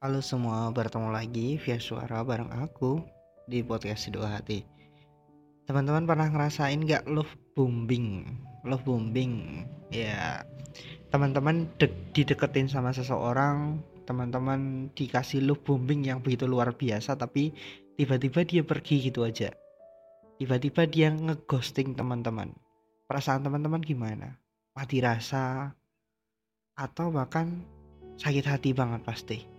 Halo semua, bertemu lagi via suara bareng aku di podcast Dua Hati. Teman-teman pernah ngerasain gak love bombing? Love bombing, ya teman-teman de dideketin sama seseorang, teman-teman dikasih love bombing yang begitu luar biasa, tapi tiba-tiba dia pergi gitu aja. Tiba-tiba dia ngeghosting teman-teman. Perasaan teman-teman gimana? Mati rasa? Atau bahkan sakit hati banget pasti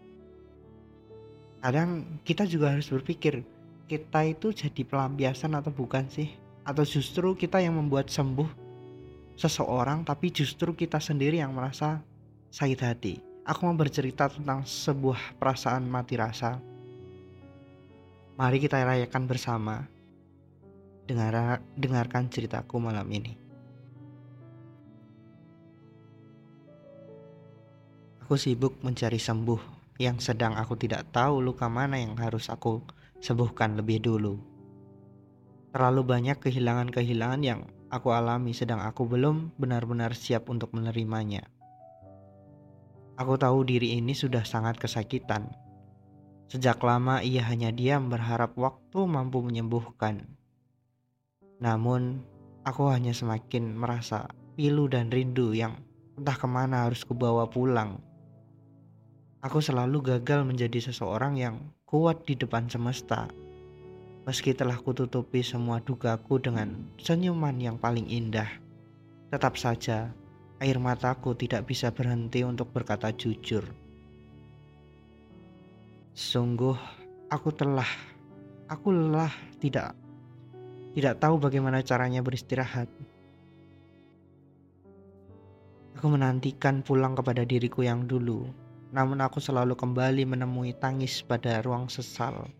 kadang kita juga harus berpikir kita itu jadi pelampiasan atau bukan sih? Atau justru kita yang membuat sembuh seseorang tapi justru kita sendiri yang merasa sakit hati. Aku mau bercerita tentang sebuah perasaan mati rasa. Mari kita rayakan bersama. Dengar dengarkan ceritaku malam ini. Aku sibuk mencari sembuh yang sedang aku tidak tahu luka mana yang harus aku sembuhkan lebih dulu. Terlalu banyak kehilangan-kehilangan yang aku alami sedang aku belum benar-benar siap untuk menerimanya. Aku tahu diri ini sudah sangat kesakitan. Sejak lama ia hanya diam berharap waktu mampu menyembuhkan. Namun, aku hanya semakin merasa pilu dan rindu yang entah ke mana harus kubawa pulang Aku selalu gagal menjadi seseorang yang kuat di depan semesta. Meski telah kututupi semua dugaku dengan senyuman yang paling indah, tetap saja air mataku tidak bisa berhenti untuk berkata jujur. Sungguh, aku telah, aku lelah tidak tidak tahu bagaimana caranya beristirahat. Aku menantikan pulang kepada diriku yang dulu, namun aku selalu kembali menemui tangis pada ruang sesal.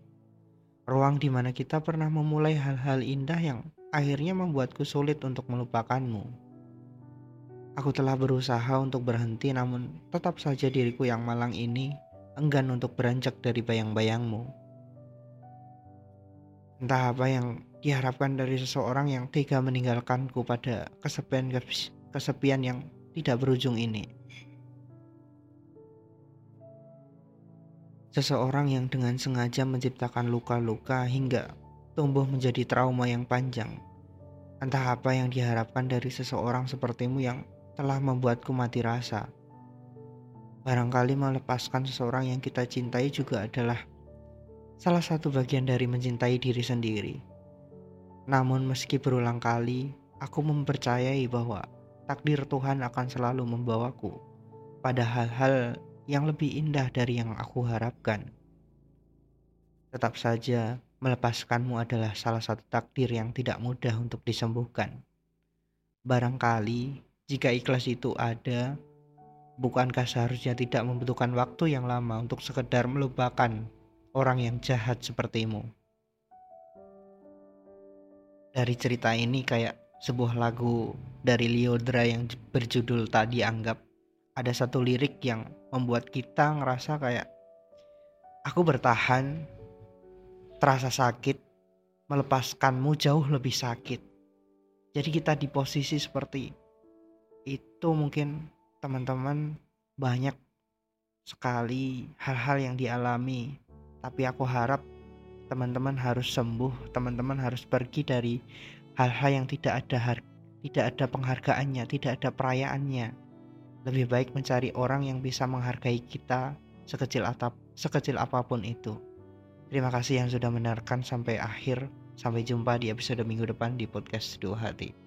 Ruang di mana kita pernah memulai hal-hal indah yang akhirnya membuatku sulit untuk melupakanmu. Aku telah berusaha untuk berhenti namun tetap saja diriku yang malang ini enggan untuk beranjak dari bayang-bayangmu. Entah apa yang diharapkan dari seseorang yang tega meninggalkanku pada kesepian kesepian yang tidak berujung ini. Seseorang yang dengan sengaja menciptakan luka-luka hingga tumbuh menjadi trauma yang panjang. Entah apa yang diharapkan dari seseorang sepertimu yang telah membuatku mati rasa. Barangkali melepaskan seseorang yang kita cintai juga adalah salah satu bagian dari mencintai diri sendiri. Namun meski berulang kali, aku mempercayai bahwa takdir Tuhan akan selalu membawaku pada hal-hal yang lebih indah dari yang aku harapkan. Tetap saja, melepaskanmu adalah salah satu takdir yang tidak mudah untuk disembuhkan. Barangkali, jika ikhlas itu ada, bukankah seharusnya tidak membutuhkan waktu yang lama untuk sekedar melupakan orang yang jahat sepertimu? Dari cerita ini kayak sebuah lagu dari Liodra yang berjudul Tak Dianggap ada satu lirik yang membuat kita ngerasa kayak aku bertahan terasa sakit melepaskanmu jauh lebih sakit. Jadi kita di posisi seperti itu mungkin teman-teman banyak sekali hal-hal yang dialami. Tapi aku harap teman-teman harus sembuh teman-teman harus pergi dari hal-hal yang tidak ada tidak ada penghargaannya tidak ada perayaannya lebih baik mencari orang yang bisa menghargai kita sekecil atap, sekecil apa pun itu. Terima kasih yang sudah mendengarkan sampai akhir. Sampai jumpa di episode minggu depan di podcast Dua Hati.